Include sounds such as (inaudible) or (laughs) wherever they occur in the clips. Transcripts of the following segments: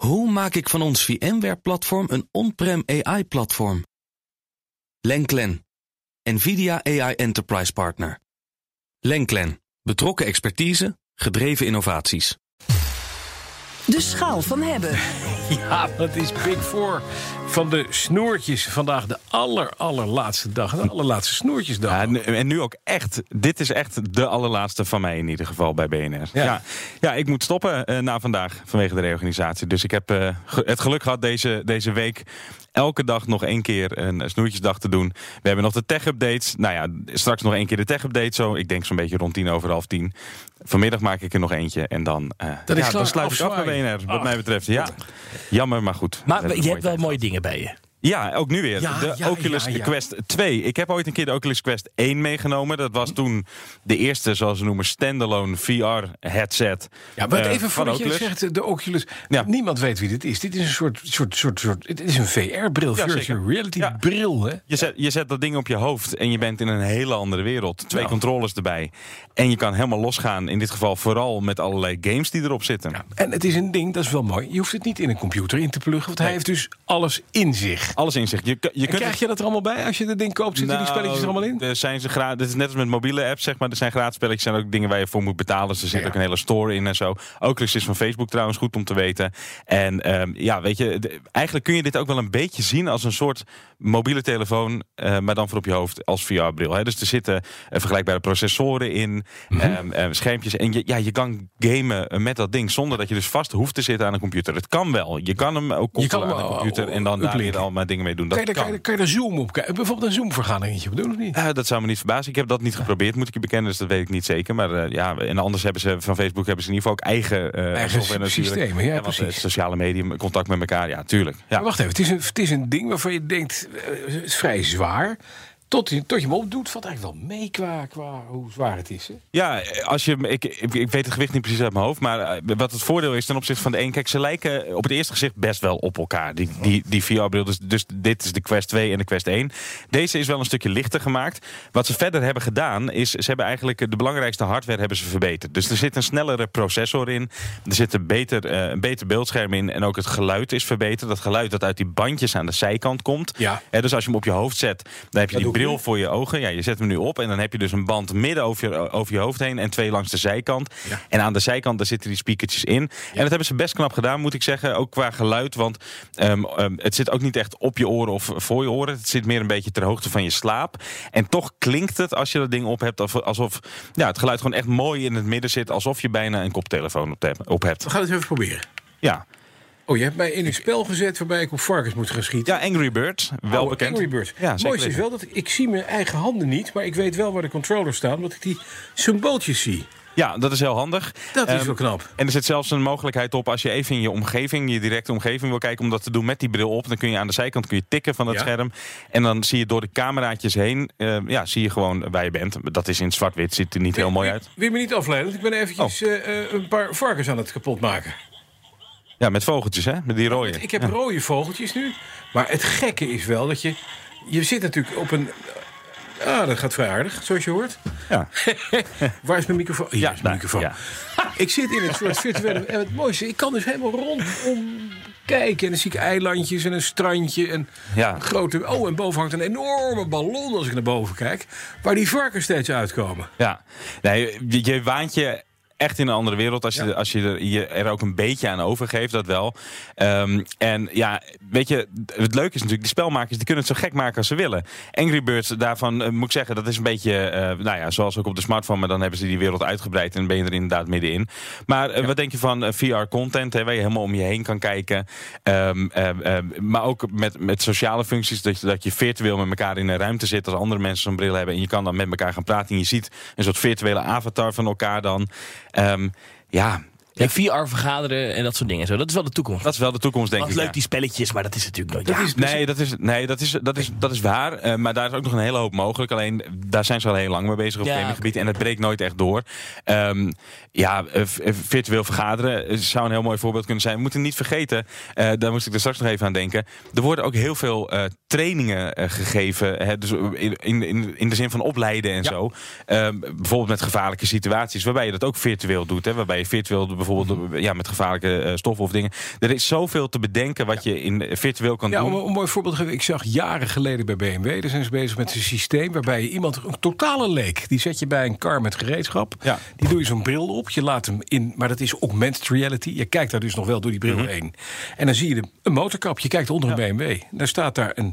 Hoe maak ik van ons VMware-platform een on-prem AI-platform? Lenklen, NVIDIA AI Enterprise Partner. Lenklen, betrokken expertise, gedreven innovaties. De schaal van hebben. (laughs) Ja, dat is Big Four van de snoertjes. Vandaag de aller, allerlaatste dag. De allerlaatste snoertjesdag. Ja, en, en nu ook echt. Dit is echt de allerlaatste van mij in ieder geval bij BNR. Ja. Ja, ja, ik moet stoppen eh, na vandaag vanwege de reorganisatie. Dus ik heb eh, ge- het geluk gehad deze, deze week elke dag nog één keer een snoertjesdag te doen. We hebben nog de tech-updates. Nou ja, straks nog één keer de tech-update. Zo, ik denk zo'n beetje rond tien over half tien. Vanmiddag maak ik er nog eentje. En dan, eh, Dat is ja, klaar, dan sluit ik af bij. BNR, wat Ach, mij betreft. Ja, jammer, maar goed. Maar je hebt wel mooie dingen bij je. Ja, ook nu weer. Ja, de ja, Oculus ja. Quest 2. Ik heb ooit een keer de Oculus Quest 1 meegenomen. Dat was toen de eerste, zoals ze noemen, standalone VR-headset. Ja, maar eh, even voordat je zegt, de Oculus. Ja. Niemand weet wie dit is. Dit is een soort, soort, soort, soort het is een VR-bril, Ja, virtual zeker. reality Ja. bril, hè? Je zet, je zet dat ding op je hoofd en je bent in een hele andere wereld. Twee controllers erbij. En je kan helemaal losgaan. In dit geval vooral met allerlei games die erop zitten. En het is een ding, dat is wel mooi. Je hoeft het niet in een computer in te pluggen, want hij heeft dus alles in zich. Alles in zich. Je, je kunt krijg je dat er allemaal bij als je het ding koopt? Zitten die Nou, spelletjes er allemaal in? Er zijn ze gra- dit is net als met mobiele apps, zeg maar. Er zijn gratis spelletjes, er zijn ook dingen waar je voor moet betalen. Dus er zit Ja. ook een hele store in en zo. Oculus is van Facebook trouwens goed om te weten. En ehm, ja, weet je, de- eigenlijk kun je dit ook wel een beetje zien als een soort mobiele telefoon, eh, maar dan voor op je hoofd als VR-bril. Dus er zitten eh, vergelijkbare processoren in, eh, schermpjes. En je, ja, je kan gamen met dat ding zonder dat je dus vast hoeft te zitten aan een computer. Het kan wel. Je kan hem ook koppelen aan een oh, computer en dan daar uplinken. weer dingen mee doen. Kan Dat je, daar, kan, je, kan je daar zoom op kijken? Bijvoorbeeld een zoom-vergaderingetje op doen of niet? eh, dat zou me niet verbazen. Ik heb dat niet geprobeerd, moet ik je bekennen. Dus dat weet ik niet zeker. Maar eh, ja, en anders hebben ze van Facebook hebben ze in ieder geval ook eigen, eh Eigen software systemen, ja, precies. sociale media, contact met elkaar. Ja, tuurlijk. Ja. Maar wacht even, het is, een, het is een ding waarvan je denkt, het is vrij zwaar. Tot, je- tot je hem opdoet, valt eigenlijk wel mee qua, qua hoe zwaar het is. Hè? Ja, als je, ik, ik, ik weet het gewicht niet precies uit mijn hoofd. Maar eh, wat het voordeel is ten opzichte van de een. Kijk, ze lijken op het eerste gezicht best wel op elkaar. Die, die, die VR-bril. Dus, dus dit is de Quest 2 en de Quest 1. Deze is wel een stukje lichter gemaakt. Wat ze verder hebben gedaan is. Ze hebben eigenlijk de belangrijkste hardware hebben ze verbeterd. Dus er zit een snellere processor in. Er zit een beter, eh, een beter beeldscherm in. En ook het geluid is verbeterd. Dat geluid dat uit die bandjes aan de zijkant komt. Ja. Dus als je hem op je hoofd zet, dan heb je Dat die bril nu. voor je ogen. Ja, je zet hem nu op en dan heb je dus een band midden over je, over je hoofd heen en twee langs de zijkant. Ja. En aan de zijkant daar zitten die speakertjes in. En dat hebben ze best knap gedaan, moet ik zeggen. Ook qua geluid, want ehm, ehm, het zit ook niet echt op je oren of voor je oren. Het zit meer een beetje ter hoogte van je slaap. En toch klinkt het als je dat ding op hebt alsof- alsof ja, het geluid gewoon echt mooi in het midden zit. Alsof je bijna een koptelefoon op, te- op hebt. We gaan het even proberen. Ja. Oh, je hebt mij in een spel gezet waarbij ik op varkens moet gaan schieten. ja, Angry Birds, wel Oh, bekend. Angry Birds. Ja, Het mooiste is wel dat ik zie mijn eigen handen niet, maar ik weet wel waar de controllers staan, omdat ik die symbooltjes zie. Ja, dat is heel handig. Dat is Ehm, wel knap. En er zit zelfs een mogelijkheid op als je even in je omgeving, je directe omgeving wil kijken om dat te doen met die bril op. Dan kun je aan de zijkant kun je tikken van dat Ja. scherm. En dan zie je door de cameraatjes heen, eh, ja, zie je gewoon waar je bent. Dat is in zwart-wit, ziet er niet heel mooi uit. Wil je me niet afleiden? Ik ben eventjes Oh. eh, eh, een paar varkens aan het kapot maken. Ja, met vogeltjes hè, met die rode. Ik heb rode vogeltjes nu. Maar het gekke is wel dat je... Je zit natuurlijk op een... Ah, dat gaat vrij aardig, zoals je hoort. Ja. (laughs) Waar is mijn microfoon? Hier Ja, is mijn microfoon. ja. (laughs) Ik zit in een soort virtuele... En het mooiste, ik kan dus helemaal rondom kijken. En dan zie ik eilandjes en een strandje. En Ja. een grote... Oh, en boven hangt een enorme ballon als ik naar boven kijk. Waar die varkens steeds uitkomen. Ja, nee, je, je waant je echt in een andere wereld als je, Ja. als je er, je er ook een beetje aan overgeeft, dat wel. Ehm, en ja, weet je, het leuke is natuurlijk, die spelmakers die kunnen het zo gek maken als ze willen. Angry Birds, daarvan eh, moet ik zeggen, dat is een beetje, eh, nou ja, zoals ook op de smartphone, maar dan hebben ze die wereld uitgebreid en ben je er inderdaad middenin. Maar eh, wat denk je van VR-content, waar je helemaal om je heen kan kijken? Ehm, maar ook met, met sociale functies, dat je, dat je virtueel met elkaar in een ruimte zit als andere mensen zo'n bril hebben en je kan dan met elkaar gaan praten en je ziet een soort virtuele avatar van elkaar dan. Ehm, ja, Ja, VR vergaderen en dat soort dingen. Zo. Dat is wel de toekomst. dat is wel de toekomst, denk ik. leuk ja. die spelletjes, maar dat is natuurlijk nooit. Dat ja. is- Nee, dat is, nee dat, is, dat, is, dat is waar. Eh, maar daar is ook nog een hele hoop mogelijk. Alleen daar zijn ze al heel lang mee bezig op Ja, het gaminggebied. En het breekt nooit echt door. Ehm, ja, eh, eh, virtueel vergaderen zou een heel mooi voorbeeld kunnen zijn. We moeten niet vergeten, eh, daar moest ik er straks nog even aan denken. Er worden ook heel veel trainingen eh, gegeven. Hè, dus in, in, in de zin van opleiden en Ja. zo. Ehm, bijvoorbeeld met gevaarlijke situaties. Waarbij je dat ook virtueel doet. Hè, waarbij je virtueel bijvoorbeeld bijvoorbeeld ja, met gevaarlijke eh, stoffen of dingen. Er is zoveel te bedenken wat je in virtueel kan Ja, om doen. een mooi voorbeeld geven. Ik zag jaren geleden bij BMW, daar zijn ze bezig met een systeem waarbij je iemand, een totale leek, die zet je bij een car met gereedschap. Ja. Die doe je zo'n bril op, je laat hem in, maar dat is augmented reality. Je kijkt daar dus nog wel door die bril Mhm. heen. En dan zie je de, een motorkap, je kijkt onder een BMW. Daar staat daar een,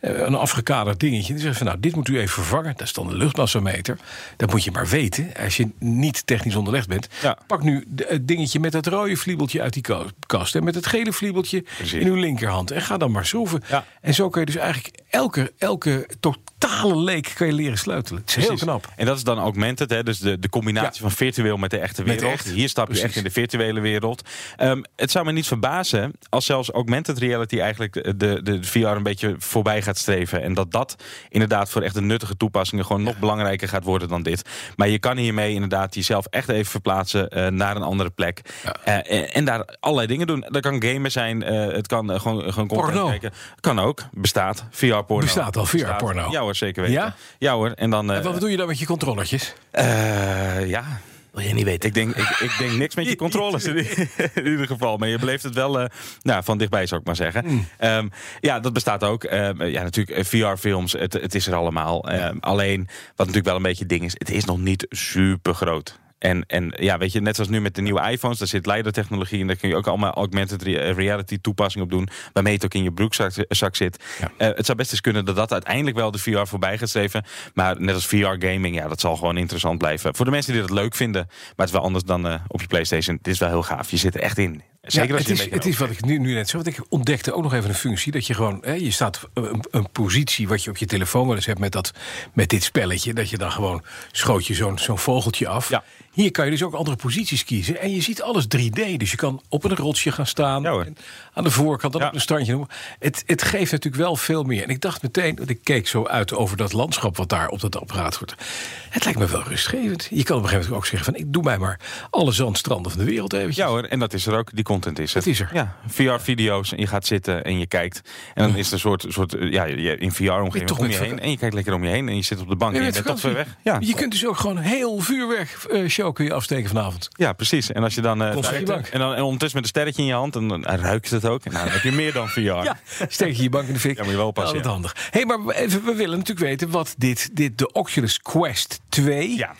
een afgekaderd dingetje. Die zegt van nou, dit moet u even vervangen. Dat is dan een luchtmassameter. Dat moet je maar weten als je niet technisch onderlegd bent. Ja. Pak nu de- het dingetje met het rode vliebeltje uit die kast. En met het gele vliebeltje in uw linkerhand. En ga dan maar schroeven. Ja. En zo kun je dus eigenlijk elke, elke totale leek kan je leren sleutelen. Het is heel knap. En dat is dan augmented, hè? dus de, de combinatie Ja. van virtueel met de echte de wereld. Hier stap je Precies. echt in de virtuele wereld. Ehm, het zou me niet verbazen als zelfs augmented reality eigenlijk de, de, de VR een beetje voorbij gaat streven. En dat dat inderdaad voor echt de nuttige toepassingen gewoon nog belangrijker gaat worden dan dit. Maar je kan hiermee inderdaad jezelf echt even verplaatsen eh, naar een andere plek. Ja. Eh, en, en daar allerlei dingen doen. Dat kan gamen zijn, eh, het kan gewoon, gewoon Porno. kijken. Kan ook, bestaat. VR-porno. Bestaat al, VR-porno. Ja hoor, zeker weten. Ja? Ja, hoor. En dan... En wat doe je dan met je controllertjes? ja, Wil je niet weten. ik denk, ik, ik denk niks met je (laughs) controles in, in ieder geval. Maar je beleeft het wel eh, nou, van dichtbij, zou ik maar zeggen. Mm. Ehm, ja, dat bestaat ook. Ehm, ja, natuurlijk, VR-films, het, het is er allemaal. Ehm, alleen, wat natuurlijk wel een beetje ding is, het is nog niet super groot. En, en ja, weet je, net zoals nu met de nieuwe iPhones, daar zit leidertechnologie in. Daar kun je ook allemaal augmented re- reality toepassingen op doen. Waarmee het ook in je broekzak zak zit. Ja. Eh, het zou best eens kunnen dat dat uiteindelijk wel de VR voorbij gaat streven. Maar net als VR-gaming, ja, dat zal gewoon interessant blijven. Voor de mensen die dat leuk vinden. Maar het is wel anders dan eh, op je PlayStation. Het is wel heel gaaf. Je zit er echt in. Zeker Ja, als je het, is, het is wat ik nu, nu net zo. Want ik ontdekte ook nog even een functie. Dat je gewoon, hè, je staat een, een positie wat je op je telefoon wel eens hebt met, dat, met dit spelletje. Dat je dan gewoon schoot je zo'n zo'n vogeltje af. Ja. Hier kan je dus ook andere posities kiezen. En je ziet alles 3D. Dus je kan op een rotsje gaan staan. Ja, hoor. en aan de voorkant, dan op een standje. noemen. Het, het geeft natuurlijk wel veel meer. En ik dacht meteen, want ik keek zo uit over dat landschap wat daar op dat apparaat wordt. Het lijkt me wel rustgevend. Je kan op een gegeven moment ook zeggen van ik doe mij maar alle zandstranden van de wereld eventjes. Ja hoor, en dat is er ook. Die content is is er. Ja, VR-video's en je gaat zitten en je kijkt. En dan is er een soort, soort eh, ja, je- in VR-omgeving om je heen. En je kijkt lekker om je heen en je zit op de bank en je bent toch ver weg. Ja, Je kunt dus ook gewoon heel vuurwerk eh, show kun je afsteken vanavond. ja, precies. En als je dan, eh, je en dan en ondertussen met een sterretje in je hand en dan ruikt het ook. En nou, dan heb je meer dan VR. (laughs) Ja, steek je je bank in de fik. Ja, moet je wel dat ja. handig. hey, maar even, we willen natuurlijk weten wat dit, dit de Oculus Quest 2... Ja.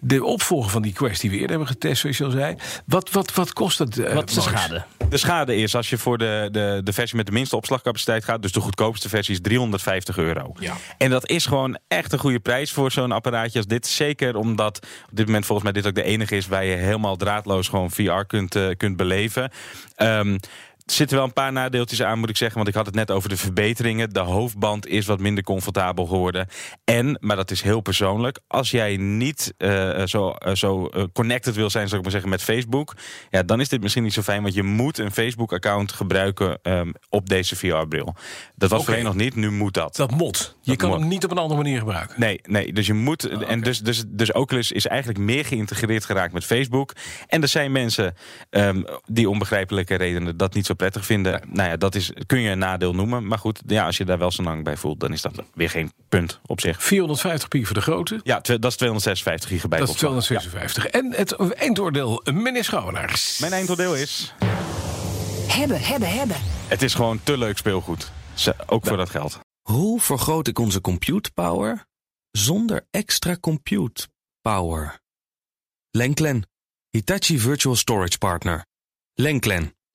De opvolger van die Quest die we eerder hebben getest, zoals je al zei. Wat, wat, wat kost dat? eh, Wat is de schade? De schade is als je voor de, de, de versie met de minste opslagcapaciteit gaat, dus de goedkoopste versie is 350 euro. Ja. En dat is gewoon echt een goede prijs voor zo'n apparaatje als dit. Zeker omdat op dit moment volgens mij dit ook de enige is waar je helemaal draadloos gewoon VR kunt, eh, kunt beleven. Ehm, er zitten wel een paar nadeeltjes aan, moet ik zeggen. Want ik had het net over de verbeteringen. De hoofdband is wat minder comfortabel geworden. En, maar dat is heel persoonlijk. Als jij niet eh, zo, eh, zo eh, connected wil zijn, zou ik maar zeggen, met Facebook. Ja, dan is dit misschien niet zo fijn. Want je moet een Facebook-account gebruiken ehm, op deze VR-bril. Dat was Oké. voorheen nog niet. Nu moet dat. Dat mot. Je Dat kan hem niet op een andere manier gebruiken. Nee, nee, dus je moet. En dus, dus, dus Oculus is eigenlijk meer geïntegreerd geraakt met Facebook. En er zijn mensen ehm, die onbegrijpelijke redenen dat niet zo prettig vinden. Nou ja, dat is, kun je een nadeel noemen. Maar goed, ja, als je daar wel zo lang bij voelt, dan is dat weer geen punt op zich. 450 pi voor de grote. Ja, dat is 256 gigabyte. Dat is opslag. 256. En het eindoordeel, meneer Schouwenaars. Mijn eindoordeel is. Hebben, hebben, hebben. Het is gewoon te leuk speelgoed. Ook voor dat geld. Hoe vergroot ik onze compute power zonder extra compute power? Lenklen, Hitachi Virtual Storage Partner. Lenklen,